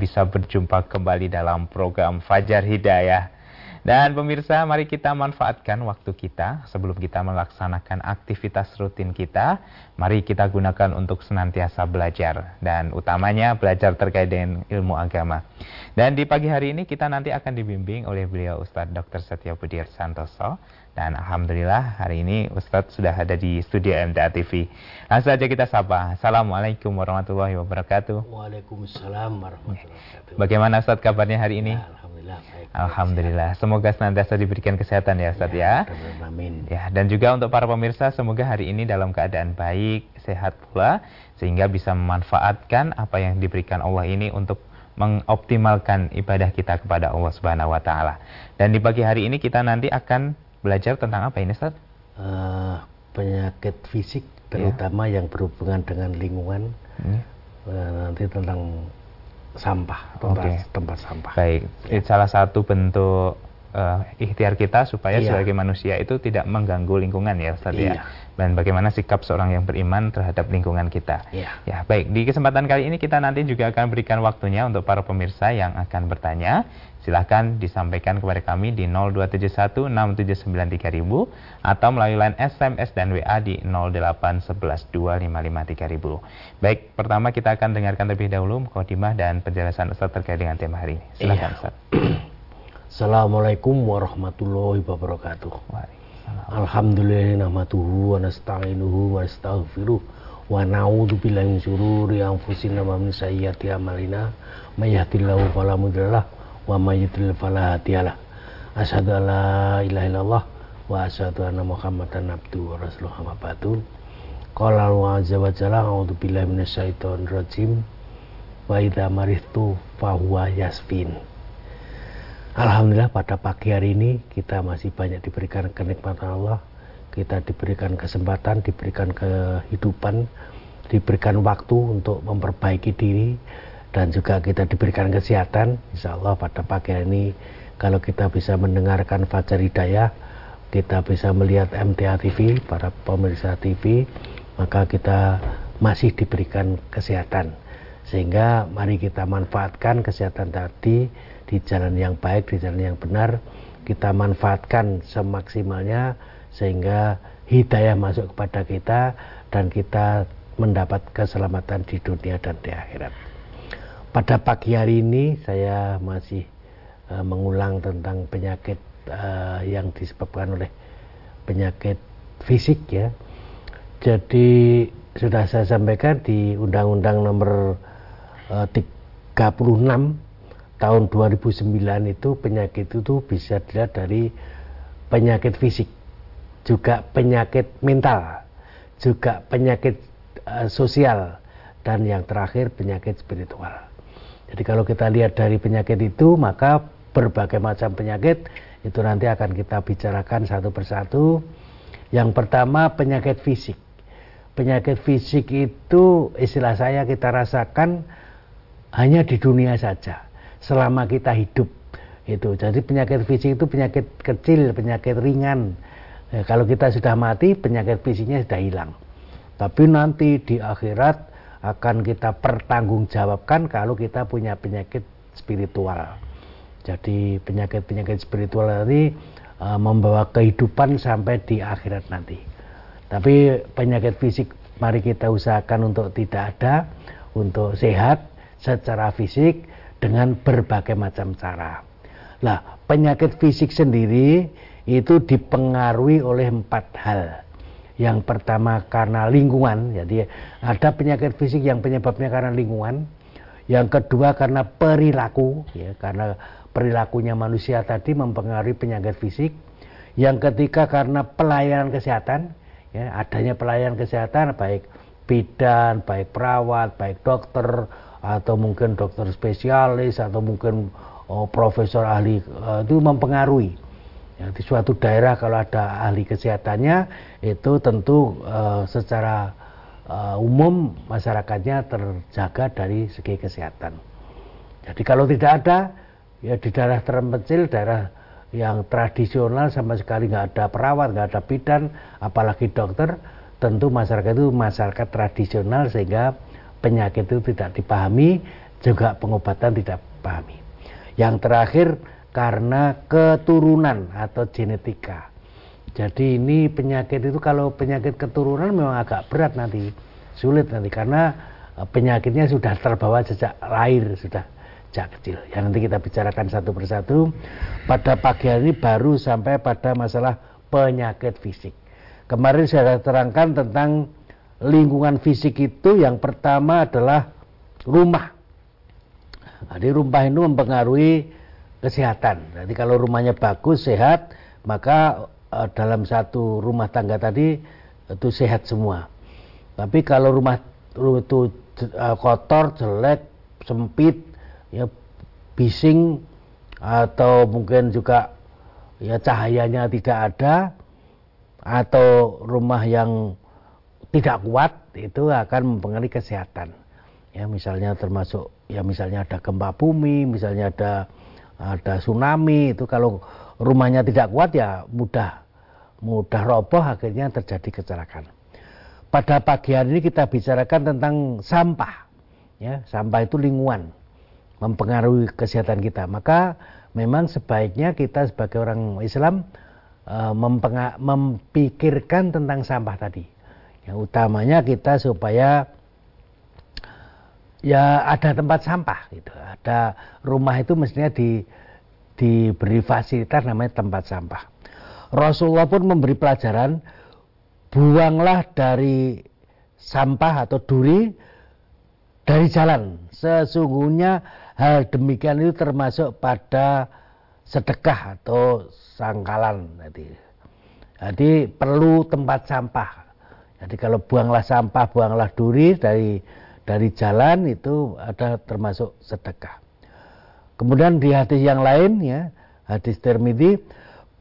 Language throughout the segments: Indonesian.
bisa berjumpa kembali dalam program Fajar Hidayah. Dan pemirsa, mari kita manfaatkan waktu kita sebelum kita melaksanakan aktivitas rutin kita. Mari kita gunakan untuk senantiasa belajar dan utamanya belajar terkait dengan ilmu agama. Dan di pagi hari ini kita nanti akan dibimbing oleh beliau Ustadz Dr. Setia Budir Santoso. Dan Alhamdulillah hari ini Ustadz sudah ada di studio MTA TV. Langsung saja kita sapa. Assalamualaikum warahmatullahi wabarakatuh. Waalaikumsalam warahmatullahi wabarakatuh. Bagaimana Ustadz kabarnya hari ini? Ya, Alhamdulillah baik. Alhamdulillah. Semoga senantiasa diberikan kesehatan ya Ustaz ya. ya. Amin. Ya, dan juga untuk para pemirsa semoga hari ini dalam keadaan baik, sehat pula sehingga bisa memanfaatkan apa yang diberikan Allah ini untuk mengoptimalkan ibadah kita kepada Allah Subhanahu wa taala. Dan di pagi hari ini kita nanti akan belajar tentang apa ini Ustaz? Uh, penyakit fisik terutama ya. yang berhubungan dengan lingkungan. Hmm. Uh, nanti tentang sampah tempat okay. tempat sampah. Baik, ya. salah satu bentuk uh, ikhtiar kita supaya iya. sebagai manusia itu tidak mengganggu lingkungan ya Ustaz ya. iya. ya. Dan bagaimana sikap seorang yang beriman terhadap lingkungan kita. Iya. Ya, baik. Di kesempatan kali ini kita nanti juga akan berikan waktunya untuk para pemirsa yang akan bertanya silahkan disampaikan kepada kami di 02716793000 atau melalui line SMS dan WA di 08112553000. Baik, pertama kita akan dengarkan terlebih dahulu mukadimah dan penjelasan Ustaz terkait dengan tema hari ini. Silakan iya. Ustaz. Assalamualaikum warahmatullahi wabarakatuh. Alhamdulillah nahmatuhu wa nasta'inuhu wa nastaghfiruh wa na'udzu billahi min syururi anfusina wa min sayyiati a'malina. May yahdihillahu fala mudhillalah wa may yudlil fala hadiyalah asyhadu an la ilaha illallah wa asyhadu anna muhammadan abduhu wa rasuluhu. Amma ba'du. Qala wa azza wa jalla a'udzu billahi minasyaitonir rajim wa idza maritu fa huwa yasfin Alhamdulillah pada pagi hari ini kita masih banyak diberikan kenikmatan Allah. Kita diberikan kesempatan diberikan kehidupan diberikan waktu untuk memperbaiki diri dan juga kita diberikan kesehatan. Insya Allah pada pagi ini kalau kita bisa mendengarkan Fajar Hidayah kita bisa melihat MTA TV para pemirsa TV maka kita masih diberikan kesehatan sehingga mari kita manfaatkan kesehatan tadi di jalan yang baik di jalan yang benar kita manfaatkan semaksimalnya sehingga hidayah masuk kepada kita dan kita mendapat keselamatan di dunia dan di akhirat. Pada pagi hari ini saya masih uh, mengulang tentang penyakit uh, yang disebabkan oleh penyakit fisik ya. Jadi sudah saya sampaikan di Undang-Undang Nomor 36 tahun 2009 itu penyakit itu bisa dilihat dari penyakit fisik, juga penyakit mental, juga penyakit uh, sosial dan yang terakhir penyakit spiritual. Jadi kalau kita lihat dari penyakit itu maka berbagai macam penyakit itu nanti akan kita bicarakan satu persatu. Yang pertama penyakit fisik. Penyakit fisik itu istilah saya kita rasakan hanya di dunia saja selama kita hidup itu. Jadi penyakit fisik itu penyakit kecil, penyakit ringan. Ya, kalau kita sudah mati penyakit fisiknya sudah hilang. Tapi nanti di akhirat akan kita pertanggungjawabkan kalau kita punya penyakit spiritual. Jadi penyakit-penyakit spiritual tadi uh, membawa kehidupan sampai di akhirat nanti. Tapi penyakit fisik mari kita usahakan untuk tidak ada, untuk sehat secara fisik dengan berbagai macam cara. Nah, penyakit fisik sendiri itu dipengaruhi oleh empat hal. Yang pertama karena lingkungan, jadi ada penyakit fisik yang penyebabnya karena lingkungan. Yang kedua karena perilaku, ya, karena perilakunya manusia tadi mempengaruhi penyakit fisik. Yang ketiga karena pelayanan kesehatan, ya, adanya pelayanan kesehatan baik bidan, baik perawat, baik dokter, atau mungkin dokter spesialis, atau mungkin oh, profesor ahli uh, itu mempengaruhi Ya, di suatu daerah kalau ada ahli kesehatannya itu tentu uh, secara uh, umum masyarakatnya terjaga dari segi kesehatan. Jadi kalau tidak ada ya di daerah terpencil, daerah yang tradisional sama sekali nggak ada perawat, nggak ada bidan, apalagi dokter, tentu masyarakat itu masyarakat tradisional sehingga penyakit itu tidak dipahami juga pengobatan tidak pahami. Yang terakhir karena keturunan atau genetika. Jadi ini penyakit itu kalau penyakit keturunan memang agak berat nanti, sulit nanti karena eh, penyakitnya sudah terbawa sejak lahir sudah sejak kecil. Yang nanti kita bicarakan satu persatu. Pada pagi hari ini baru sampai pada masalah penyakit fisik. Kemarin saya terangkan tentang lingkungan fisik itu yang pertama adalah rumah. Jadi rumah itu mempengaruhi kesehatan. Jadi kalau rumahnya bagus, sehat, maka uh, dalam satu rumah tangga tadi itu sehat semua. Tapi kalau rumah itu uh, kotor, jelek, sempit, ya bising atau mungkin juga ya cahayanya tidak ada atau rumah yang tidak kuat itu akan mempengaruhi kesehatan. Ya misalnya termasuk ya misalnya ada gempa bumi, misalnya ada ada tsunami itu kalau rumahnya tidak kuat ya mudah mudah roboh akhirnya terjadi kecelakaan. Pada pagi hari ini kita bicarakan tentang sampah. Ya, sampah itu lingkungan mempengaruhi kesehatan kita. Maka memang sebaiknya kita sebagai orang Islam uh, memikirkan tentang sampah tadi. Yang utamanya kita supaya ya ada tempat sampah gitu. Ada rumah itu mestinya di diberi fasilitas namanya tempat sampah. Rasulullah pun memberi pelajaran buanglah dari sampah atau duri dari jalan. Sesungguhnya hal demikian itu termasuk pada sedekah atau sangkalan. Jadi, jadi perlu tempat sampah. Jadi kalau buanglah sampah, buanglah duri dari dari jalan itu ada termasuk sedekah. Kemudian di hadis yang lain ya, hadis Tirmidzi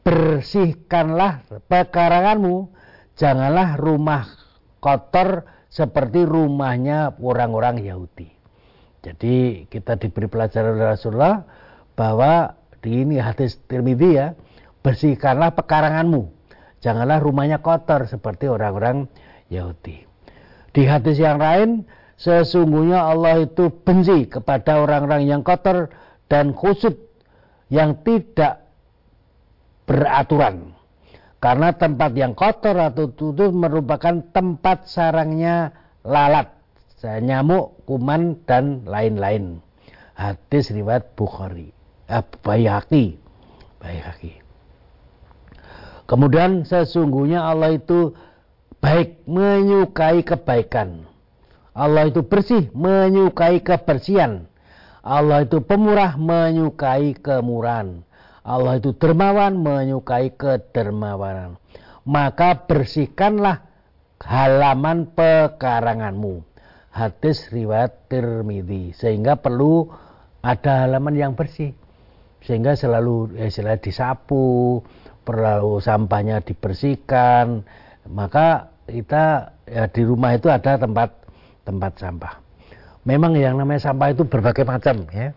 bersihkanlah pekaranganmu, janganlah rumah kotor seperti rumahnya orang-orang Yahudi. Jadi kita diberi pelajaran oleh Rasulullah bahwa di ini hadis Tirmidzi ya, bersihkanlah pekaranganmu, janganlah rumahnya kotor seperti orang-orang Yahudi. Di hadis yang lain, sesungguhnya Allah itu benci kepada orang-orang yang kotor dan kusut yang tidak beraturan. Karena tempat yang kotor atau tutup merupakan tempat sarangnya lalat, nyamuk, kuman, dan lain-lain. Hadis riwayat Bukhari, eh. Kemudian sesungguhnya Allah itu baik menyukai kebaikan. Allah itu bersih menyukai kebersihan. Allah itu pemurah menyukai kemurahan. Allah itu dermawan menyukai kedermawanan. Maka bersihkanlah halaman pekaranganmu. Hadis riwayat Tirmidzi. Sehingga perlu ada halaman yang bersih. Sehingga selalu eh, selalu disapu, perlu sampahnya dibersihkan. Maka kita ya, di rumah itu ada tempat tempat sampah. Memang yang namanya sampah itu berbagai macam ya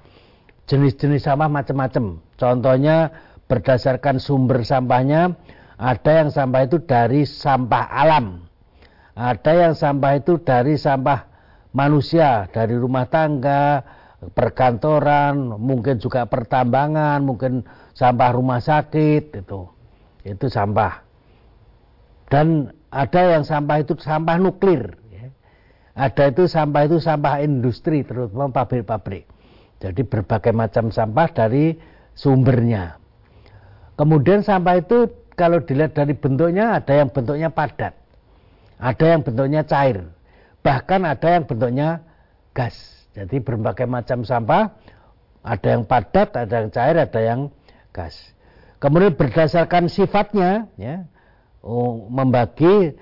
jenis-jenis sampah macam-macam. Contohnya berdasarkan sumber sampahnya, ada yang sampah itu dari sampah alam, ada yang sampah itu dari sampah manusia, dari rumah tangga, perkantoran, mungkin juga pertambangan, mungkin sampah rumah sakit itu, itu sampah. Dan ada yang sampah itu sampah nuklir, ya. ada itu sampah itu sampah industri, terutama pabrik-pabrik. Jadi berbagai macam sampah dari sumbernya. Kemudian sampah itu kalau dilihat dari bentuknya ada yang bentuknya padat. Ada yang bentuknya cair. Bahkan ada yang bentuknya gas. Jadi berbagai macam sampah ada yang padat, ada yang cair, ada yang gas. Kemudian berdasarkan sifatnya ya, membagi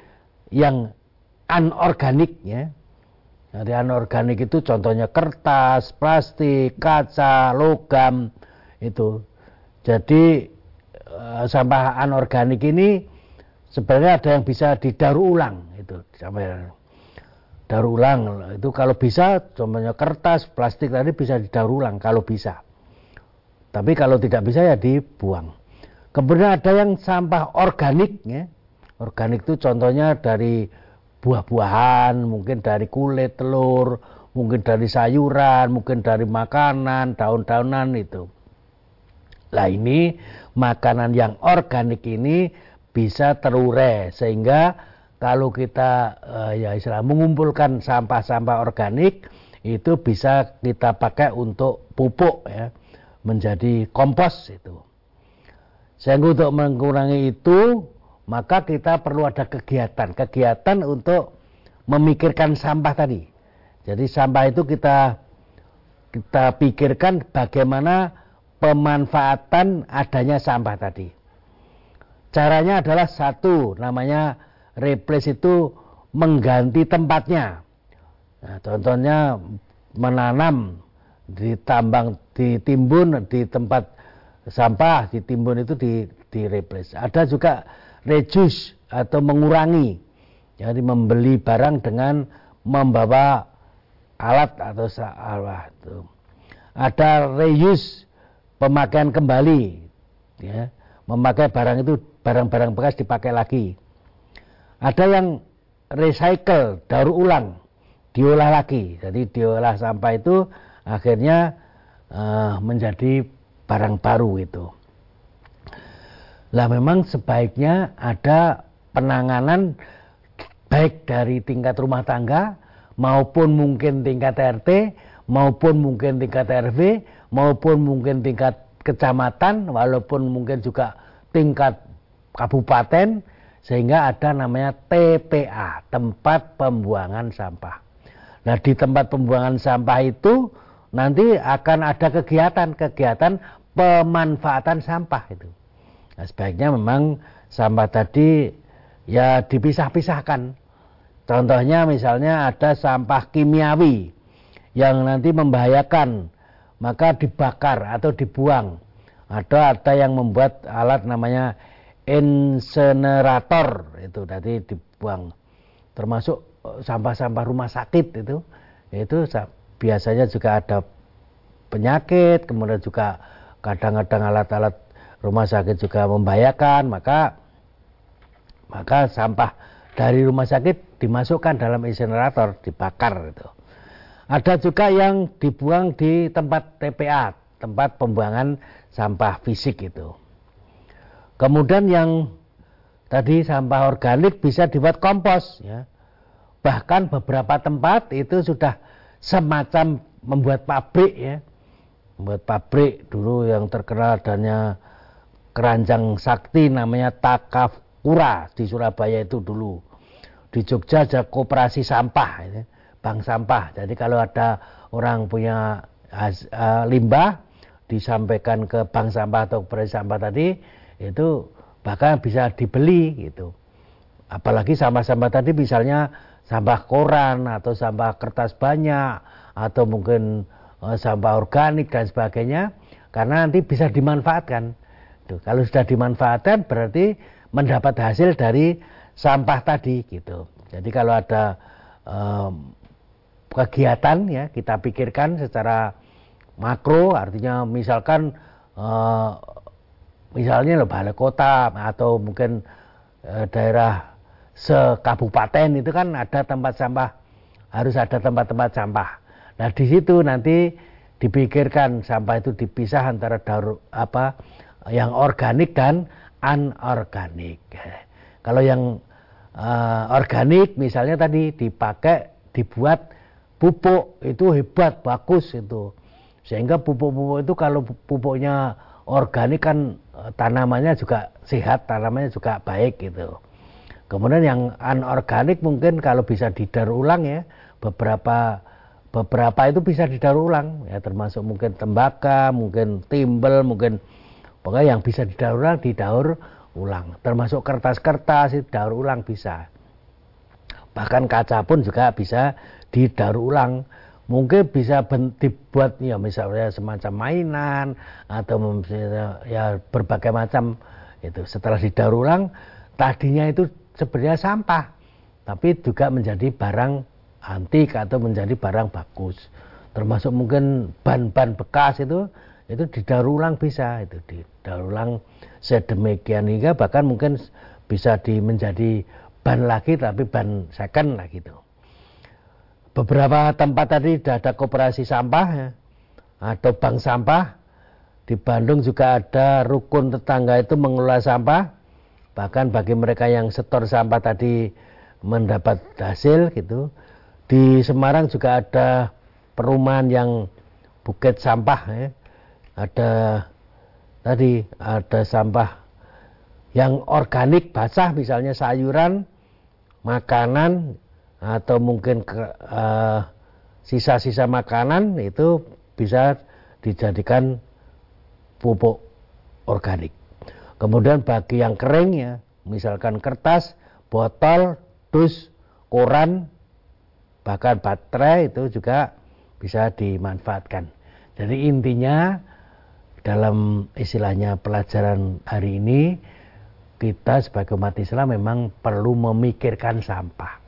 yang anorganik ya, jadi anorganik itu contohnya kertas, plastik, kaca, logam itu. Jadi eh, sampah anorganik ini sebenarnya ada yang bisa didaur ulang itu sampai daur ulang itu kalau bisa contohnya kertas, plastik tadi bisa didaur ulang kalau bisa. Tapi kalau tidak bisa ya dibuang. Kemudian ada yang sampah organik ya. Organik itu contohnya dari buah-buahan, mungkin dari kulit telur, mungkin dari sayuran, mungkin dari makanan, daun-daunan itu. Nah ini makanan yang organik ini bisa terurai sehingga kalau kita uh, ya istilah mengumpulkan sampah-sampah organik itu bisa kita pakai untuk pupuk ya menjadi kompos itu. Sehingga untuk mengurangi itu maka kita perlu ada kegiatan, kegiatan untuk memikirkan sampah tadi. Jadi sampah itu kita kita pikirkan bagaimana pemanfaatan adanya sampah tadi. Caranya adalah satu, namanya replace itu mengganti tempatnya. Nah, contohnya menanam di tambang, ditimbun di tempat sampah, ditimbun itu di, di replace. Ada juga reduce atau mengurangi. Jadi membeli barang dengan membawa alat atau alat. Ada reuse pemakaian kembali. Ya, memakai barang itu barang-barang bekas dipakai lagi. Ada yang recycle, daur ulang, diolah lagi. Jadi diolah sampah itu akhirnya uh, menjadi barang baru itu. Lah memang sebaiknya ada penanganan baik dari tingkat rumah tangga maupun mungkin tingkat RT maupun mungkin tingkat RW maupun mungkin tingkat kecamatan walaupun mungkin juga tingkat kabupaten sehingga ada namanya TPA, tempat pembuangan sampah. Nah, di tempat pembuangan sampah itu nanti akan ada kegiatan-kegiatan pemanfaatan sampah itu. Nah, sebaiknya memang sampah tadi ya dipisah-pisahkan. Contohnya misalnya ada sampah kimiawi yang nanti membahayakan, maka dibakar atau dibuang. Ada ada yang membuat alat namanya insenerator itu tadi dibuang termasuk eh, sampah-sampah rumah sakit itu itu biasanya juga ada penyakit kemudian juga kadang-kadang alat-alat rumah sakit juga membahayakan maka maka sampah dari rumah sakit dimasukkan dalam insenerator dibakar itu ada juga yang dibuang di tempat TPA tempat pembuangan sampah fisik itu Kemudian yang tadi sampah organik bisa dibuat kompos ya. Bahkan beberapa tempat itu sudah semacam membuat pabrik ya. Membuat pabrik dulu yang terkenal adanya keranjang sakti namanya Takafura di Surabaya itu dulu. Di Jogja ada koperasi sampah ya. bank sampah. Jadi kalau ada orang punya uh, limbah disampaikan ke bank sampah atau koperasi sampah tadi itu bahkan bisa dibeli gitu. Apalagi sampah-sampah tadi misalnya sampah koran atau sampah kertas banyak atau mungkin sampah organik dan sebagainya karena nanti bisa dimanfaatkan. Tuh, kalau sudah dimanfaatkan berarti mendapat hasil dari sampah tadi gitu. Jadi kalau ada um, kegiatan ya kita pikirkan secara makro artinya misalkan uh, misalnya balai kota atau mungkin e, daerah sekabupaten itu kan ada tempat sampah harus ada tempat-tempat sampah nah di situ nanti dipikirkan sampah itu dipisah antara daur apa yang organik dan anorganik kalau yang uh, organik misalnya tadi dipakai dibuat pupuk itu hebat bagus itu sehingga pupuk-pupuk itu kalau pupuknya organik kan Eh, tanamannya juga sehat, tanamannya juga baik gitu. Kemudian yang anorganik mungkin kalau bisa didaur ulang ya, beberapa beberapa itu bisa didaur ulang ya termasuk mungkin tembakau, mungkin timbel, mungkin pokoknya yang bisa didaur ulang didaur ulang. Termasuk kertas-kertas itu daur ulang bisa. Bahkan kaca pun juga bisa didaur ulang mungkin bisa dibuat ya misalnya semacam mainan atau ya berbagai macam itu setelah didaur ulang tadinya itu sebenarnya sampah tapi juga menjadi barang antik atau menjadi barang bagus termasuk mungkin ban-ban bekas itu itu didaur ulang bisa itu didaur ulang sedemikian hingga bahkan mungkin bisa di menjadi ban lagi tapi ban second lagi itu beberapa tempat tadi sudah ada koperasi sampah ya, atau bank sampah. Di Bandung juga ada rukun tetangga itu mengelola sampah. Bahkan bagi mereka yang setor sampah tadi mendapat hasil gitu. Di Semarang juga ada perumahan yang bukit sampah ya. Ada tadi ada sampah yang organik basah misalnya sayuran, makanan atau mungkin eh, sisa-sisa uh, makanan itu bisa dijadikan pupuk organik. Kemudian bagi yang kering ya, misalkan kertas, botol, dus, koran, bahkan baterai itu juga bisa dimanfaatkan. Jadi intinya dalam istilahnya pelajaran hari ini kita sebagai umat Islam memang perlu memikirkan sampah.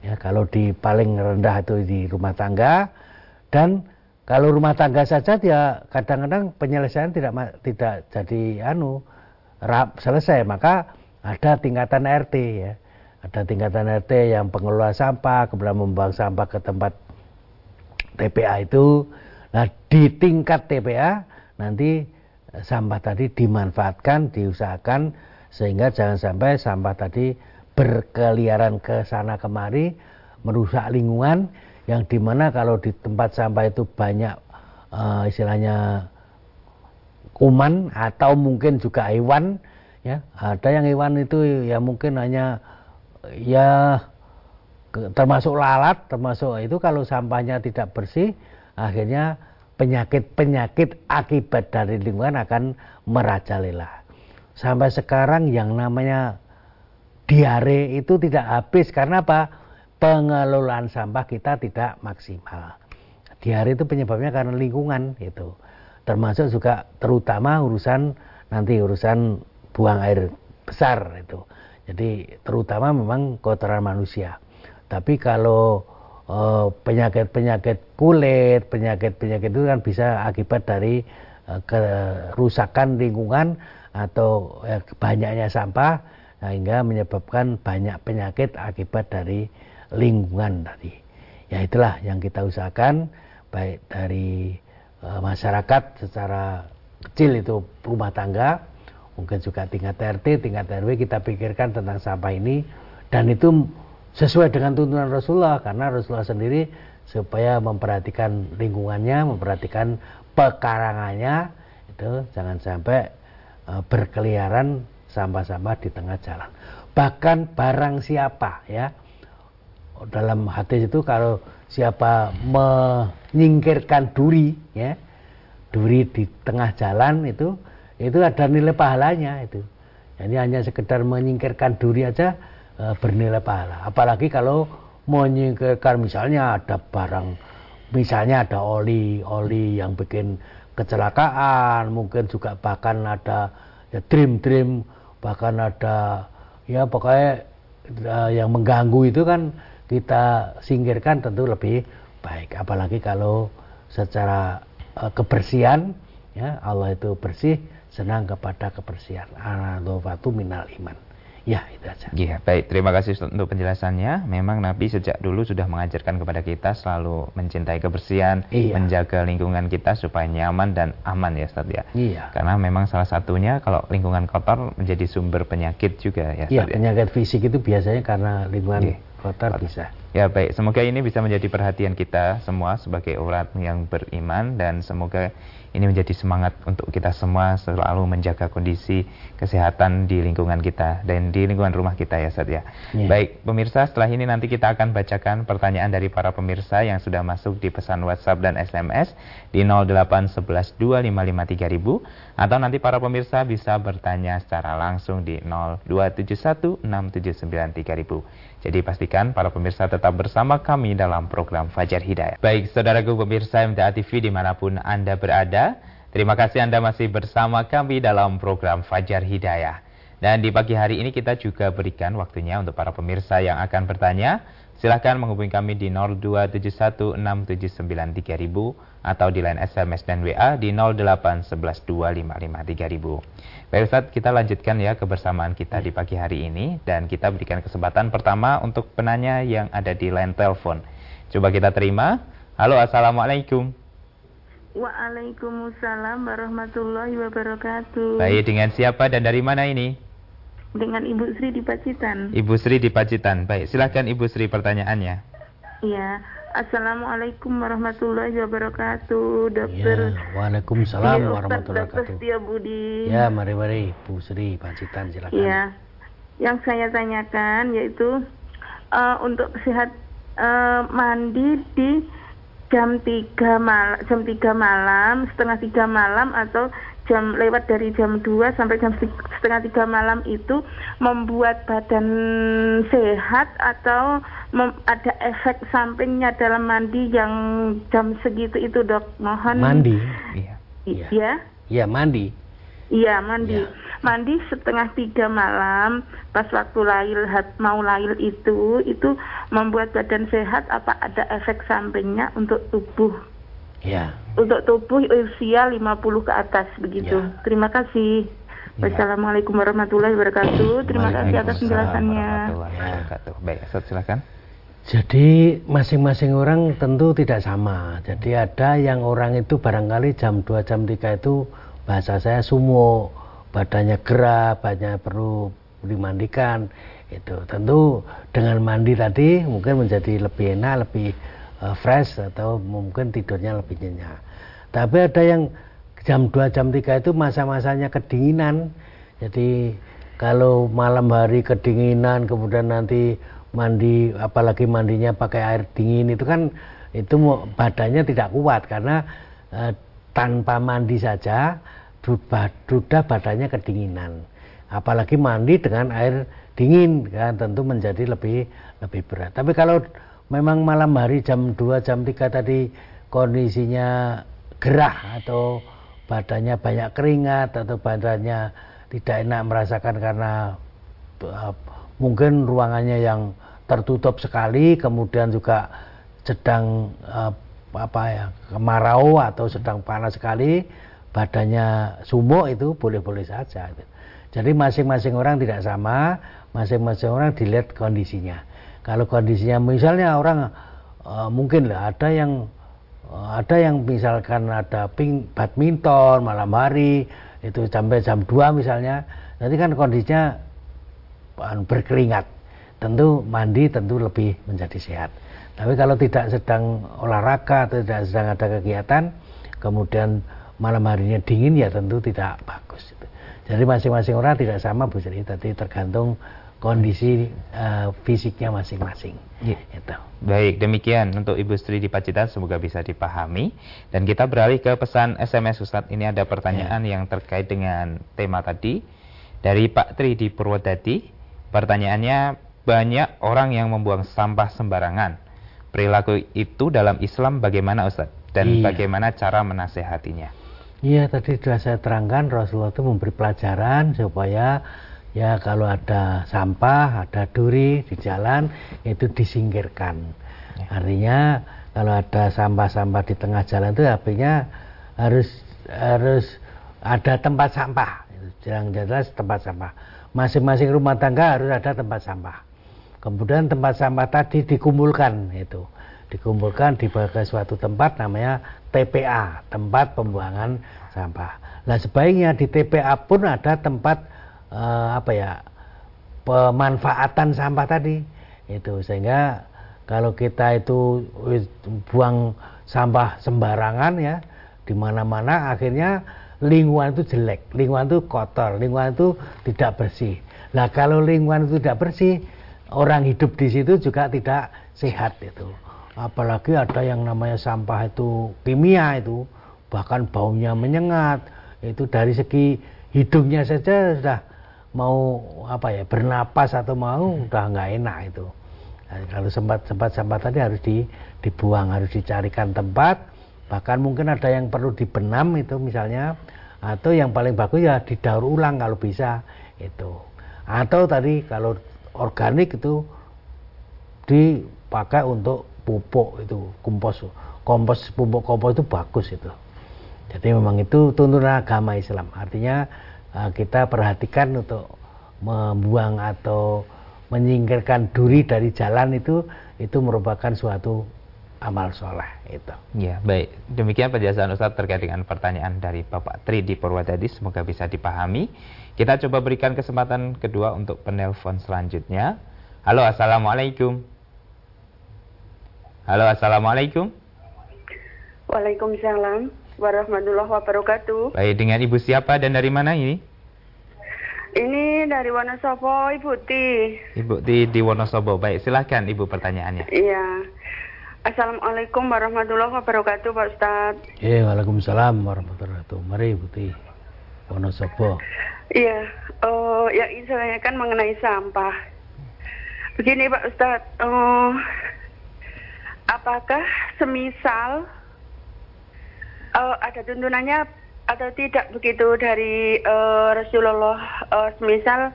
Ya, kalau di paling rendah itu di rumah tangga dan kalau rumah tangga saja dia kadang-kadang penyelesaian tidak tidak jadi anu rap, selesai maka ada tingkatan RT ya ada tingkatan RT yang pengelola sampah kemudian membuang sampah ke tempat TPA itu. Nah di tingkat TPA nanti eh, sampah tadi dimanfaatkan diusahakan sehingga jangan sampai sampah tadi berkeliaran ke sana kemari merusak lingkungan yang di mana kalau di tempat sampah itu banyak uh, istilahnya kuman atau mungkin juga hewan ya. Ada yang hewan itu ya mungkin hanya ya termasuk lalat termasuk itu kalau sampahnya tidak bersih akhirnya penyakit-penyakit akibat dari lingkungan akan merajalela sampai sekarang yang namanya diare itu tidak habis karena apa pengelolaan sampah kita tidak maksimal. Diare itu penyebabnya karena lingkungan itu. Termasuk juga terutama urusan nanti urusan buang air besar itu. Jadi terutama memang kotoran manusia. Tapi kalau eh, penyakit-penyakit kulit, penyakit-penyakit itu kan bisa akibat dari uh, kerusakan lingkungan atau uh, banyaknya sampah sehingga menyebabkan banyak penyakit akibat dari lingkungan tadi. Ya itulah yang kita usahakan baik dari masyarakat secara kecil itu rumah tangga, mungkin juga tingkat RT, tingkat RW kita pikirkan tentang sampah ini. Dan itu sesuai dengan tuntunan Rasulullah. Karena Rasulullah sendiri supaya memperhatikan lingkungannya, memperhatikan pekarangannya itu jangan sampai e, berkeliaran sampah-sampah di tengah jalan. Bahkan barang siapa ya. Dalam hadis itu kalau siapa menyingkirkan duri ya duri di tengah jalan itu itu ada nilai pahalanya itu. Jadi hanya sekedar menyingkirkan duri aja e, bernilai pahala. Apalagi kalau menyingkirkan misalnya ada barang misalnya ada oli oli yang bikin kecelakaan mungkin juga bahkan ada ya dream dream bahkan ada ya pokoknya e, yang mengganggu itu kan kita singkirkan tentu lebih baik. Apalagi kalau secara uh, kebersihan ya Allah itu bersih senang kepada kebersihan anadofatu minal iman Ya, itu aja. Iya, baik. Terima kasih untuk penjelasannya. Memang Nabi sejak dulu sudah mengajarkan kepada kita selalu mencintai kebersihan, iya. menjaga lingkungan kita supaya nyaman dan aman ya, Ustaz ya. Iya. Karena memang salah satunya kalau lingkungan kotor menjadi sumber penyakit juga ya, Ustaz Iya, ya. penyakit fisik itu biasanya karena lingkungan iya. kotor bisa. Ya baik, semoga ini bisa menjadi perhatian kita semua sebagai orang yang beriman dan semoga ini menjadi semangat untuk kita semua selalu menjaga kondisi kesehatan di lingkungan kita dan di lingkungan rumah kita ya Sat ya. Yeah. Baik, pemirsa setelah ini nanti kita akan bacakan pertanyaan dari para pemirsa yang sudah masuk di pesan WhatsApp dan SMS di 08112553000 atau nanti para pemirsa bisa bertanya secara langsung di 02716793000. Jadi pastikan para pemirsa tetap bersama kami dalam program Fajar Hidayah. Baik, saudaraku pemirsa MTA TV di mana pun Anda berada, terima kasih Anda masih bersama kami dalam program Fajar Hidayah. Dan di pagi hari ini kita juga berikan waktunya untuk para pemirsa yang akan bertanya Silahkan menghubungi kami di 02716793000 atau di line SMS dan WA di 08112553000. Baik Ustaz, kita lanjutkan ya kebersamaan kita di pagi hari ini dan kita berikan kesempatan pertama untuk penanya yang ada di line telepon. Coba kita terima. Halo, Assalamualaikum. Waalaikumsalam warahmatullahi wabarakatuh. Baik, dengan siapa dan dari mana ini? Dengan Ibu Sri di Pacitan. Ibu Sri di Pacitan. Baik, silahkan Ibu Sri pertanyaannya. Iya. Assalamualaikum warahmatullahi wabarakatuh, dokter. Ya, Waalaikumsalam ya, warahmatullahi wabarakatuh. Setia Budi. Ya, mari mari Bu Sri Pacitan silakan. Iya. Yang saya tanyakan yaitu uh, untuk sehat uh, mandi di jam 3 malam jam 3 malam, setengah tiga malam atau jam lewat dari jam 2 sampai jam setengah tiga malam itu membuat badan sehat atau ada efek sampingnya dalam mandi yang jam segitu itu dok? Mohon mandi? Iya. Iya. Iya? Mandi. Iya mandi. Ya. mandi setengah tiga malam pas waktu lahir mau lahir itu itu membuat badan sehat apa ada efek sampingnya untuk tubuh Ya. Untuk tubuh usia 50 ke atas begitu. Ya. Terima kasih. Ya. Wassalamualaikum warahmatullahi wabarakatuh. Terima kasih atas penjelasannya. Baik, Ustaz silakan. Jadi masing-masing orang tentu tidak sama. Jadi ada yang orang itu barangkali jam 2 jam 3 itu bahasa saya sumo, badannya gerah, banyak perlu dimandikan. Itu tentu dengan mandi tadi mungkin menjadi lebih enak, lebih fresh atau mungkin tidurnya lebih nyenyak. Tapi ada yang jam 2 jam 3 itu masa-masanya kedinginan. Jadi kalau malam hari kedinginan kemudian nanti mandi apalagi mandinya pakai air dingin itu kan itu badannya tidak kuat karena uh, tanpa mandi saja sudah badannya kedinginan. Apalagi mandi dengan air dingin kan tentu menjadi lebih lebih berat. Tapi kalau memang malam hari jam 2 jam 3 tadi kondisinya gerah atau badannya banyak keringat atau badannya tidak enak merasakan karena uh, mungkin ruangannya yang tertutup sekali kemudian juga sedang uh, apa ya kemarau atau sedang panas sekali badannya sumuk itu boleh-boleh saja. Jadi masing-masing orang tidak sama masing-masing orang dilihat kondisinya kalau kondisinya misalnya orang uh, mungkin lah ada yang uh, ada yang misalkan ada ping badminton malam hari itu sampai jam 2 misalnya nanti kan kondisinya uh, berkeringat. Tentu mandi tentu lebih menjadi sehat. Tapi kalau tidak sedang olahraga atau tidak sedang ada kegiatan kemudian malam harinya dingin ya tentu tidak bagus. Jadi masing-masing orang tidak sama Bu Sri. Tadi tergantung kondisi uh, fisiknya masing-masing. Ya. Itu. Baik, demikian untuk Ibu Sri di Pacitan semoga bisa dipahami dan kita beralih ke pesan SMS Ustadz. Ini ada pertanyaan ya. yang terkait dengan tema tadi dari Pak Tri di Purwodadi. Pertanyaannya banyak orang yang membuang sampah sembarangan. Perilaku itu dalam Islam bagaimana Ustadz dan iya. bagaimana cara menasehatinya? Iya, tadi sudah saya terangkan Rasulullah itu memberi pelajaran supaya ya kalau ada sampah, ada duri di jalan itu disingkirkan. Ya. Artinya kalau ada sampah-sampah di tengah jalan itu artinya harus harus ada tempat sampah. Yang jelas tempat sampah. Masing-masing rumah tangga harus ada tempat sampah. Kemudian tempat sampah tadi dikumpulkan itu. Dikumpulkan di suatu tempat namanya TPA, tempat pembuangan sampah. Nah sebaiknya di TPA pun ada tempat uh, apa ya pemanfaatan sampah tadi itu sehingga kalau kita itu buang sampah sembarangan ya di mana-mana akhirnya lingkungan itu jelek, lingkungan itu kotor, lingkungan itu tidak bersih. Nah kalau lingkungan itu tidak bersih, orang hidup di situ juga tidak sehat itu. Apalagi ada yang namanya sampah itu kimia itu, bahkan baunya menyengat. Itu dari segi hidungnya saja sudah mau apa ya bernapas atau mau udah nggak enak itu. Nah, kalau sempat sempat sampah tadi harus di, dibuang harus dicarikan tempat. Bahkan mungkin ada yang perlu dibenam itu misalnya atau yang paling bagus ya didaur ulang kalau bisa itu. Atau tadi kalau organik itu di pakai untuk pupuk itu kompos. Kompos pupuk kompos itu bagus itu. Jadi memang itu tuntunan agama Islam. Artinya kita perhatikan untuk membuang atau menyingkirkan duri dari jalan itu itu merupakan suatu amal soleh itu. Ya baik demikian penjelasan Ustaz terkait dengan pertanyaan dari Bapak Tri di Purwadadi semoga bisa dipahami. Kita coba berikan kesempatan kedua untuk penelpon selanjutnya. Halo assalamualaikum. Halo assalamualaikum. Waalaikumsalam warahmatullahi wabarakatuh. Baik dengan ibu siapa dan dari mana ini? Ini dari Wonosobo, Ibu Ti. Ibu Ti di Wonosobo. Baik, silahkan Ibu pertanyaannya. Iya. Assalamualaikum warahmatullahi wabarakatuh, Pak Ustad. Iya, Waalaikumsalam warahmatullahi wabarakatuh. Mari Ibu Ti. Wonosobo. Iya, uh, ya istilahnya kan mengenai sampah. Begini Pak Ustad, uh, apakah semisal ada tuntunannya atau tidak begitu dari uh, Rasulullah uh, semisal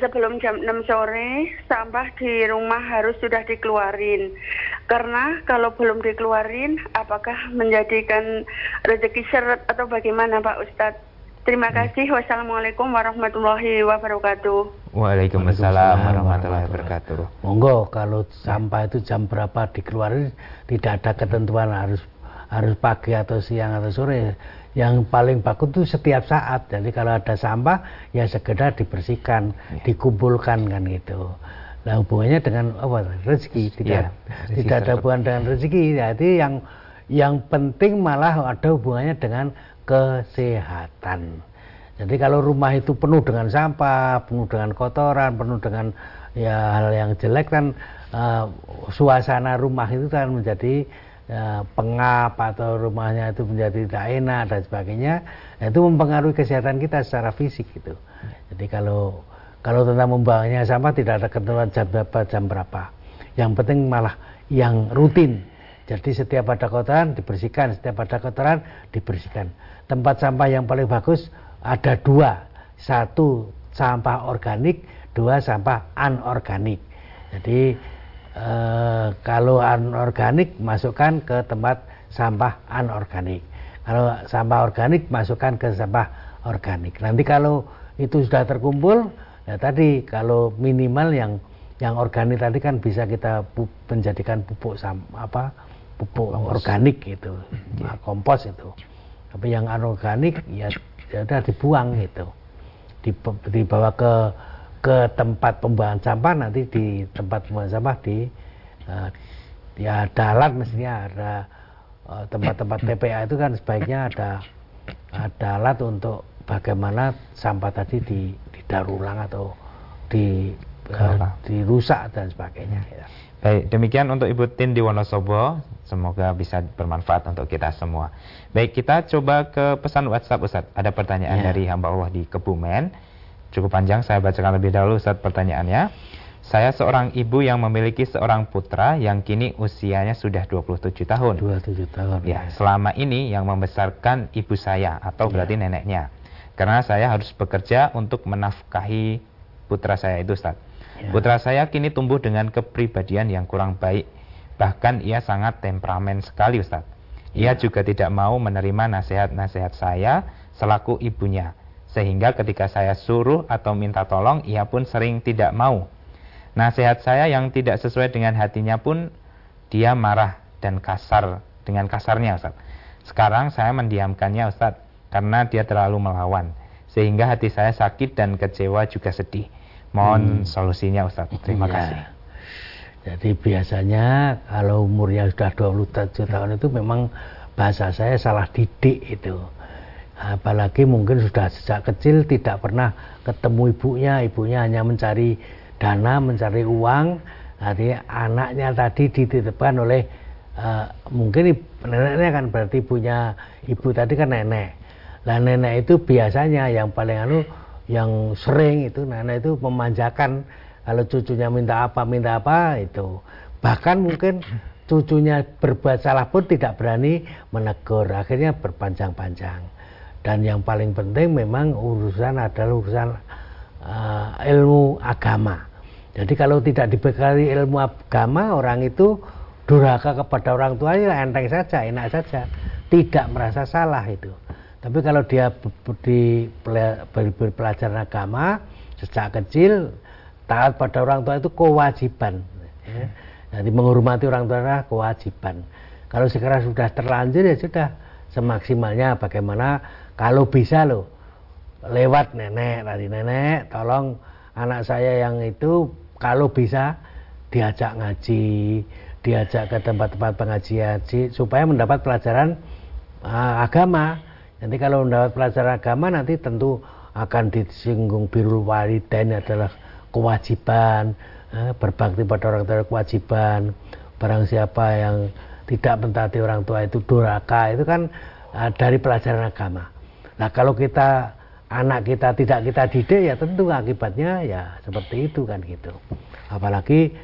sebelum jam 6 sore sampah di rumah harus sudah dikeluarin karena kalau belum dikeluarin apakah menjadikan rezeki syarat atau bagaimana Pak Ustadz Terima hmm. kasih. Wassalamualaikum warahmatullahi wabarakatuh. Waalaikumsalam warahmatullahi wabarakatuh. Monggo kalau sampah itu jam berapa dikeluarin tidak ada ketentuan harus harus pagi atau siang atau sore. Yang paling bagus itu setiap saat. Jadi kalau ada sampah ya segera dibersihkan ya. dikumpulkan kan gitu. Nah hubungannya dengan apa? Rezeki. Tidak ya, tidak ada hubungan dengan rezeki. Jadi yang yang penting malah ada hubungannya dengan kesehatan. Jadi kalau rumah itu penuh dengan sampah penuh dengan kotoran penuh dengan ya hal yang jelek kan uh, suasana rumah itu kan menjadi ya, pengap atau rumahnya itu menjadi tidak enak dan sebagainya nah, itu mempengaruhi kesehatan kita secara fisik gitu. Jadi kalau kalau tentang membuangnya sampah tidak ada ketentuan jam berapa jam berapa. Yang penting malah yang rutin. Jadi setiap ada kotoran dibersihkan setiap ada kotoran dibersihkan. Tempat sampah yang paling bagus ada dua. Satu sampah organik dua sampah anorganik. Jadi Eh, kalau anorganik masukkan ke tempat sampah anorganik. Kalau sampah organik masukkan ke sampah organik. Nanti kalau itu sudah terkumpul, ya tadi kalau minimal yang yang organik tadi kan bisa kita menjadikan pupuk sam, apa pupuk kompos. organik itu, nah, kompos itu. Tapi yang anorganik ya sudah dibuang itu, dibawa ke ke tempat pembuangan sampah nanti di tempat pembuangan sampah di uh, ya ada alat mestinya ada eh, tempat-tempat uh, TPA itu kan sebaiknya ada ada alat untuk bagaimana sampah tadi di didaur ulang atau di uh, dirusak dan sebagainya ya. Baik, demikian untuk Ibu Tin di Wonosobo. Semoga bisa bermanfaat untuk kita semua. Baik, kita coba ke pesan WhatsApp Ustaz. Ada pertanyaan ya. dari hamba Allah di Kebumen cukup panjang saya bacakan lebih dahulu saat pertanyaannya. Saya seorang ibu yang memiliki seorang putra yang kini usianya sudah 27 tahun. 27 tahun. Ya, ya. selama ini yang membesarkan ibu saya atau ya. berarti neneknya. Karena saya harus bekerja untuk menafkahi putra saya itu, Ustaz. Ya. Putra saya kini tumbuh dengan kepribadian yang kurang baik. Bahkan ia sangat temperamen sekali, Ustaz. Ia ya. juga tidak mau menerima nasihat-nasihat saya selaku ibunya sehingga ketika saya suruh atau minta tolong, ia pun sering tidak mau. Nasihat saya yang tidak sesuai dengan hatinya pun, dia marah dan kasar dengan kasarnya Ustaz. Sekarang saya mendiamkannya Ustaz, karena dia terlalu melawan. Sehingga hati saya sakit dan kecewa juga sedih. Mohon hmm. solusinya Ustaz. Terima ya. kasih. Jadi biasanya kalau umurnya sudah 27 tahun itu memang bahasa saya salah didik itu apalagi mungkin sudah sejak kecil tidak pernah ketemu ibunya. Ibunya hanya mencari dana mencari uang. Jadi anaknya tadi dititipkan oleh uh, mungkin neneknya kan berarti punya ibu tadi kan nenek. Lah nenek itu biasanya yang paling anu yang sering itu nenek itu memanjakan kalau cucunya minta apa minta apa itu. Bahkan mungkin cucunya berbuat salah pun tidak berani menegur akhirnya berpanjang-panjang dan yang paling penting memang urusan adalah urusan uh, ilmu agama Jadi kalau tidak dibekali ilmu agama orang itu durhaka kepada orang tua ya enteng saja, enak saja, tidak merasa salah itu. Tapi kalau dia di pelajaran agama sejak kecil taat pada orang tua itu kewajiban. Ya. Jadi menghormati orang tua adalah kewajiban. Kalau sekarang sudah terlanjur ya sudah semaksimalnya bagaimana kalau bisa loh lewat nenek tadi nenek tolong anak saya yang itu kalau bisa diajak ngaji diajak ke tempat-tempat pengajian supaya mendapat pelajaran uh, agama. Nanti kalau mendapat pelajaran agama nanti tentu akan disinggung birul walidain adalah kewajiban uh, berbakti pada orang tua kewajiban. Barang siapa yang tidak mentaati orang tua itu duraka itu kan uh, dari pelajaran agama nah kalau kita anak kita tidak kita didik ya tentu akibatnya ya seperti itu kan gitu. Apalagi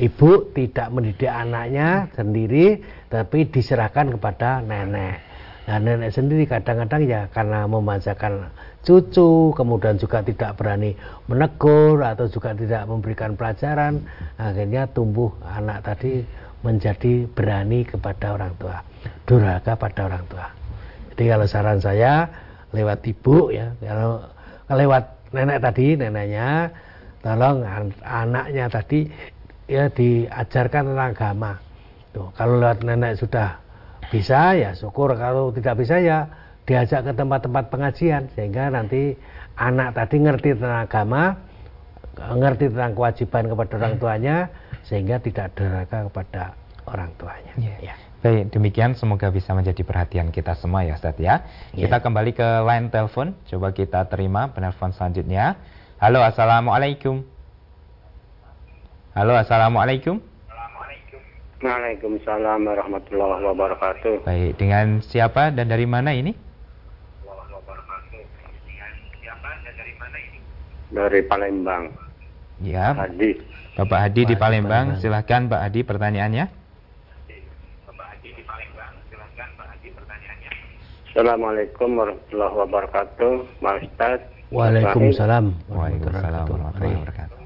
ibu tidak mendidik anaknya sendiri tapi diserahkan kepada nenek. Nah nenek sendiri kadang-kadang ya karena memanjakan cucu kemudian juga tidak berani menegur atau juga tidak memberikan pelajaran akhirnya tumbuh anak tadi menjadi berani kepada orang tua durhaka pada orang tua. Jadi kalau saran saya lewat ibu ya. Kalau lewat nenek tadi neneknya tolong anaknya tadi ya diajarkan tentang agama. Tuh kalau lewat nenek sudah bisa ya syukur. Kalau tidak bisa ya diajak ke tempat-tempat pengajian sehingga nanti anak tadi ngerti tentang agama ngerti tentang kewajiban kepada orang tuanya sehingga tidak deraka kepada orang tuanya. Yeah. ya. Baik, demikian semoga bisa menjadi perhatian kita semua ya Ustaz ya. Yeah. Kita kembali ke line telepon, coba kita terima penelpon selanjutnya. Halo, Assalamualaikum. Halo, Assalamualaikum. Waalaikumsalam warahmatullahi wabarakatuh. Baik, dengan siapa dan dari mana ini? Dari Palembang. Ya. Hadi. Bapak Hadi di Palembang, silahkan Pak Hadi pertanyaannya. Assalamualaikum warahmatullahi wabarakatuh, Pak Ustaz. Waalaikumsalam. Waalaikumsalam warahmatullahi wabarakatuh.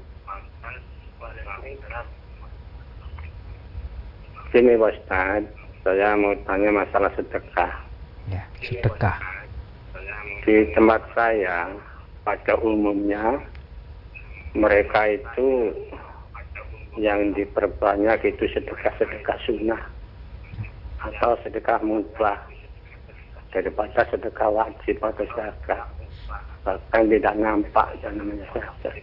Sini Pak Ustaz, saya mau tanya masalah sedekah. Ya, sedekah. Di tempat saya, pada umumnya mereka itu yang diperbanyak itu sedekah-sedekah sunnah atau sedekah mutlak daripada sedekah wajib atau zakat bahkan tidak nampak dan namanya zakat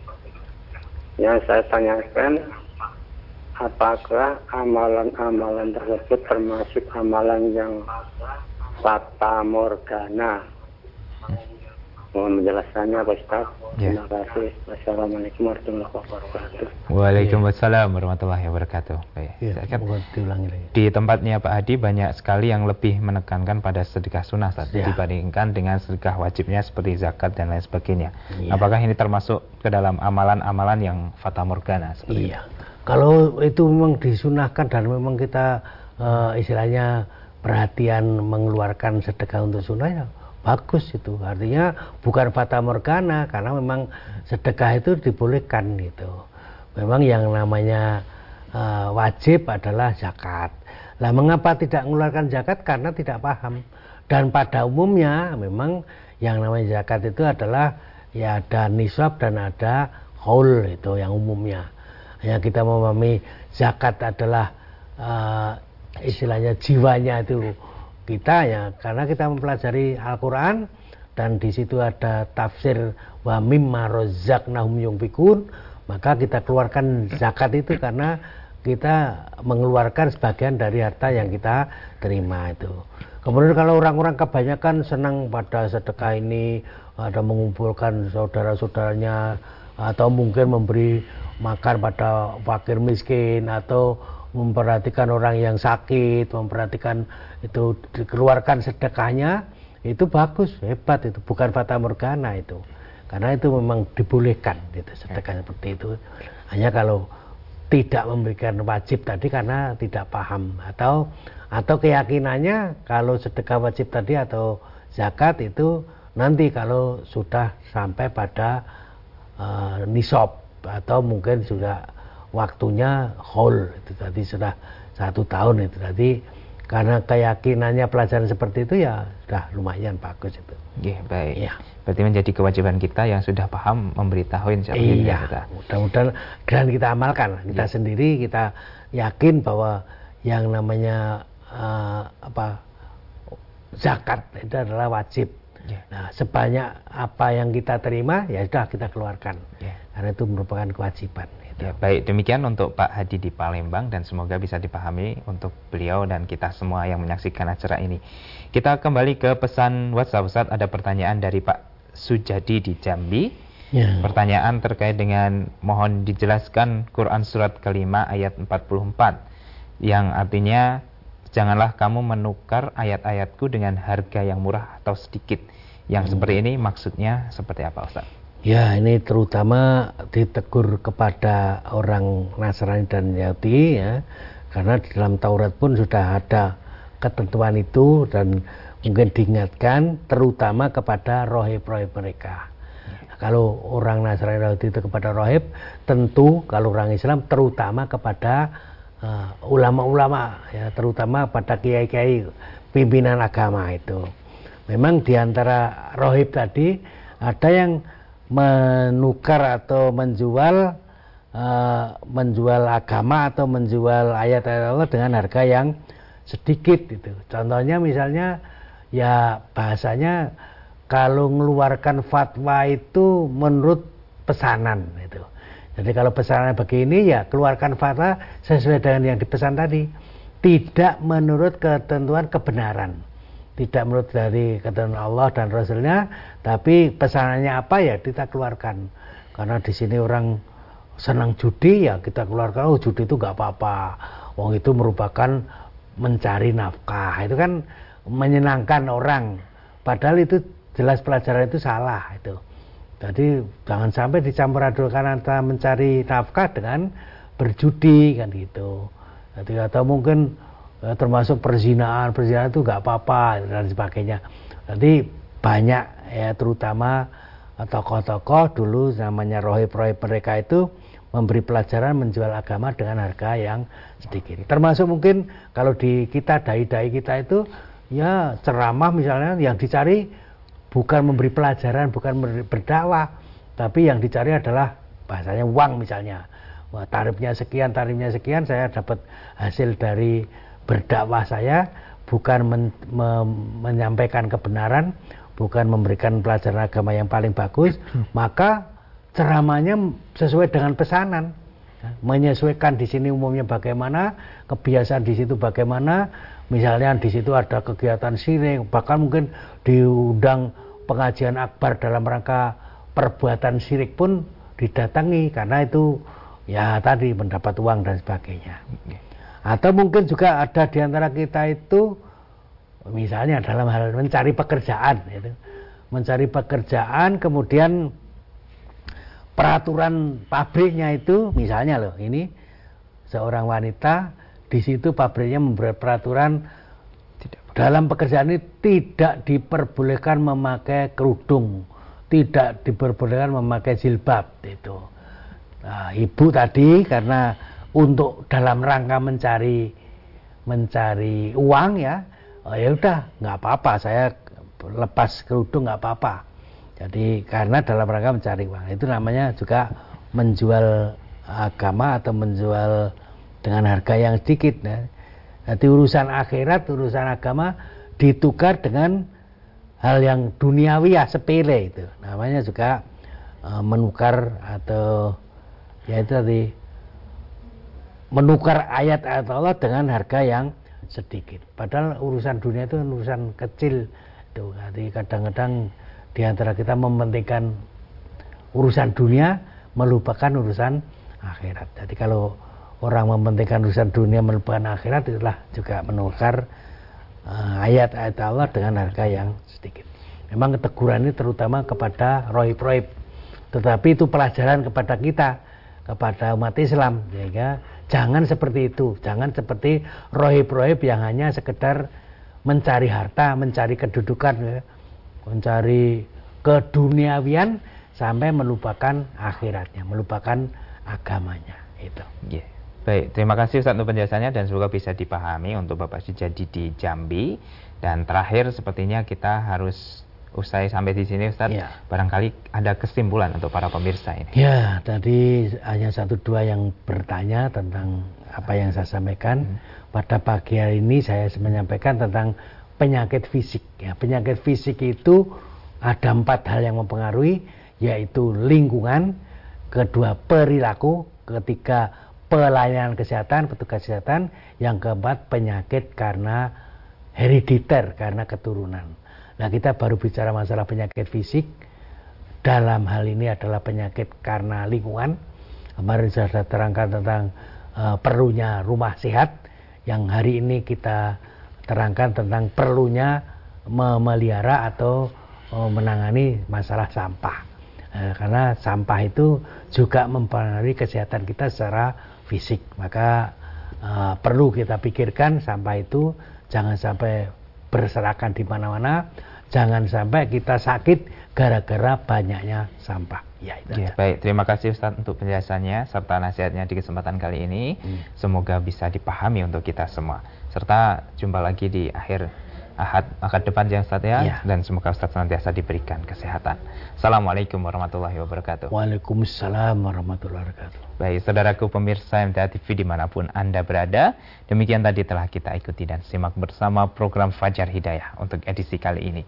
yang saya tanyakan apakah amalan-amalan tersebut termasuk amalan yang fata morgana Mohon penjelasannya Pak Ustaz. Ya. Terima kasih. Wassalamualaikum warahmatullahi wabarakatuh. Waalaikumsalam warahmatullahi wabarakatuh. Baik. Ya, Di tempatnya Pak Hadi banyak sekali yang lebih menekankan pada sedekah sunnah saat ya. dibandingkan dengan sedekah wajibnya seperti zakat dan lain sebagainya. Ya. Apakah ini termasuk ke dalam amalan-amalan yang fata morgana seperti iya. itu? Kalau itu memang disunahkan dan memang kita uh, istilahnya perhatian mengeluarkan sedekah untuk sunnah ya bagus itu. Artinya bukan fata morgana karena memang sedekah itu dibolehkan gitu. Memang yang namanya uh, wajib adalah zakat. Lah mengapa tidak mengeluarkan zakat? Karena tidak paham. Dan pada umumnya memang yang namanya zakat itu adalah ya ada nisab dan ada haul itu yang umumnya. Hanya kita memahami zakat adalah uh, istilahnya jiwanya itu kita ya karena kita mempelajari Al-Qur'an dan di situ ada tafsir wa mimma razaqnahum yunfikun maka kita keluarkan zakat itu karena kita mengeluarkan sebagian dari harta yang kita terima itu. Kemudian kalau orang-orang kebanyakan senang pada sedekah ini ada mengumpulkan saudara-saudaranya atau mungkin memberi makan pada fakir miskin atau memperhatikan orang yang sakit, memperhatikan itu dikeluarkan sedekahnya, itu bagus, hebat itu, bukan fata morgana itu. Karena itu memang dibolehkan itu sedekah seperti itu. Hanya kalau tidak memberikan wajib tadi karena tidak paham atau atau keyakinannya kalau sedekah wajib tadi atau zakat itu nanti kalau sudah sampai pada uh, nisab atau mungkin juga waktunya whole itu tadi sudah satu tahun itu tadi karena keyakinannya pelajaran seperti itu ya sudah lumayan bagus itu. Iya baik. Ya. Berarti menjadi kewajiban kita yang sudah paham memberitahuin siapa Iya. kita. Mudah-mudahan dan kita amalkan. Kita Iya. sendiri kita yakin bahwa yang namanya eh, apa zakat itu adalah wajib. Iya. Nah, sebanyak apa yang kita terima ya sudah kita keluarkan. Iya. Karena itu merupakan kewajiban. Ya, baik demikian untuk Pak Hadi di Palembang dan semoga bisa dipahami untuk beliau dan kita semua yang menyaksikan acara ini. Kita kembali ke pesan WhatsApp Ustaz, ada pertanyaan dari Pak Sujadi di Jambi. Ya. Pertanyaan terkait dengan mohon dijelaskan Quran surat kelima ayat 44 yang artinya janganlah kamu menukar ayat-ayatku dengan harga yang murah atau sedikit. Yang seperti ini maksudnya seperti apa Ustaz? Ya, ini terutama ditegur kepada orang Nasrani dan Yahudi ya. Karena di dalam Taurat pun sudah ada ketentuan itu dan mungkin diingatkan terutama kepada rohib-rohib mereka. Nah, kalau orang Nasrani Yahudi itu kepada rohib, tentu kalau orang Islam terutama kepada uh, ulama-ulama ya, terutama pada kiai-kiai pimpinan agama itu. Memang di antara rohib tadi ada yang menukar atau menjual uh, menjual agama atau menjual ayat-ayat Allah dengan harga yang sedikit itu. Contohnya misalnya ya bahasanya kalau mengeluarkan fatwa itu menurut pesanan itu. Jadi kalau pesanan begini ya keluarkan fatwa sesuai dengan yang dipesan tadi. Tidak menurut ketentuan kebenaran tidak menurut dari ketentuan Allah dan Rasulnya, tapi pesanannya apa ya kita keluarkan. Karena di sini orang senang judi ya kita keluarkan, oh judi itu nggak apa-apa. Wong itu merupakan mencari nafkah, itu kan menyenangkan orang. Padahal itu jelas pelajaran itu salah itu. Jadi jangan sampai dicampur adukan antara mencari nafkah dengan berjudi kan gitu. Jadi atau mungkin termasuk perzinaan perzinaan itu nggak apa-apa dan sebagainya. Nanti banyak ya terutama eh, tokoh-tokoh dulu namanya rohib-rohib mereka itu memberi pelajaran menjual agama dengan harga yang sedikit. Termasuk mungkin kalau di kita dai-dai kita itu ya ceramah misalnya yang dicari bukan memberi pelajaran bukan berdakwah tapi yang dicari adalah bahasanya uang misalnya. Wah, tarifnya sekian tarifnya sekian saya dapat hasil dari berdakwah saya bukan men, me, menyampaikan kebenaran, bukan memberikan pelajaran agama yang paling bagus, hmm. maka ceramahnya sesuai dengan pesanan. Menyesuaikan di sini umumnya bagaimana, kebiasaan di situ bagaimana, misalnya di situ ada kegiatan sirik, bahkan mungkin diundang pengajian akbar dalam rangka perbuatan sirik pun didatangi karena itu ya tadi mendapat uang dan sebagainya. Atau mungkin juga ada di antara kita itu misalnya dalam hal mencari pekerjaan itu. Mencari pekerjaan kemudian peraturan pabriknya itu misalnya loh ini seorang wanita di situ pabriknya membuat peraturan dalam pekerjaan ini tidak diperbolehkan memakai kerudung, tidak diperbolehkan memakai jilbab itu. Nah, ibu tadi karena untuk dalam rangka mencari mencari uang ya. Oh ya udah nggak apa-apa. Saya lepas kerudung nggak apa-apa. Jadi karena dalam rangka mencari uang. Itu namanya juga menjual agama atau menjual dengan harga yang sedikit ya. jadi urusan akhirat urusan agama ditukar dengan hal yang duniawi ya sepele itu. Namanya juga uh, menukar atau ya itu tadi menukar ayat-ayat Allah dengan harga yang sedikit. Padahal urusan dunia itu urusan kecil. Tuh, jadi kadang-kadang di antara kita mementingkan urusan dunia melupakan urusan akhirat. Jadi kalau orang mementingkan urusan dunia melupakan akhirat itulah juga menukar ayat-ayat Allah dengan harga yang sedikit. Memang keteguran ini terutama kepada roib-roib. Tetapi itu pelajaran kepada kita, kepada umat Islam. Sehingga Jangan seperti itu, jangan seperti rohib-rohib yang hanya sekedar mencari harta, mencari kedudukan, ya. mencari keduniawian sampai melupakan akhiratnya, melupakan agamanya. Itu. Yeah. Baik, terima kasih Ustaz untuk penjelasannya dan semoga bisa dipahami untuk Bapak Sujadi di Jambi. Dan terakhir sepertinya kita harus usai sampai di sini Ustaz, ya. barangkali ada kesimpulan untuk para pemirsa ini. Ya, tadi hanya satu dua yang bertanya tentang apa yang saya sampaikan. Hmm. Pada pagi hari ini saya menyampaikan tentang penyakit fisik. Ya, penyakit fisik itu ada empat hal yang mempengaruhi, yaitu lingkungan, kedua perilaku, ketiga pelayanan kesehatan, petugas kesehatan, yang keempat penyakit karena herediter, karena keturunan. Nah kita baru bicara masalah penyakit fisik, dalam hal ini adalah penyakit karena lingkungan. Kemarin saya terangkan tentang uh, perlunya rumah sehat, yang hari ini kita terangkan tentang perlunya memelihara atau uh, menangani masalah sampah. Uh, karena sampah itu juga mempengaruhi kesehatan kita secara fisik. Maka perlu kita pikirkan sampah itu jangan sampai berserakan di mana-mana, jangan sampai kita sakit gara-gara banyaknya sampah. Ya, itu ya, baik, terima kasih Ustaz untuk penjelasannya serta nasihatnya di kesempatan kali ini. Hmm. Semoga bisa dipahami untuk kita semua. Serta jumpa lagi di akhir Ahad akad depan yang Ustaz ya, ya. dan semoga Ustaz senantiasa diberikan kesehatan. Assalamualaikum warahmatullahi wabarakatuh. Waalaikumsalam warahmatullahi wabarakatuh. Baik, saudaraku pemirsa MTA TV di mana pun Anda berada, demikian tadi telah kita ikuti dan simak bersama program Fajar Hidayah untuk edisi kali ini.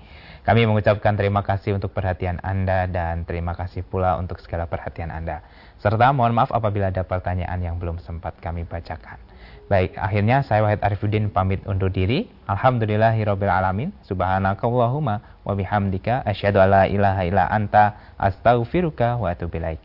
Kami mengucapkan terima kasih untuk perhatian Anda dan terima kasih pula untuk segala perhatian Anda. Serta mohon maaf apabila ada pertanyaan yang belum sempat kami bacakan. Baik, akhirnya saya Wahid Arifuddin pamit undur diri. Alhamdulillahirabbil alamin. Subhanakallahumma wa bihamdika asyhadu alla ilaha illa anta astaghfiruka wa atubu ilaik.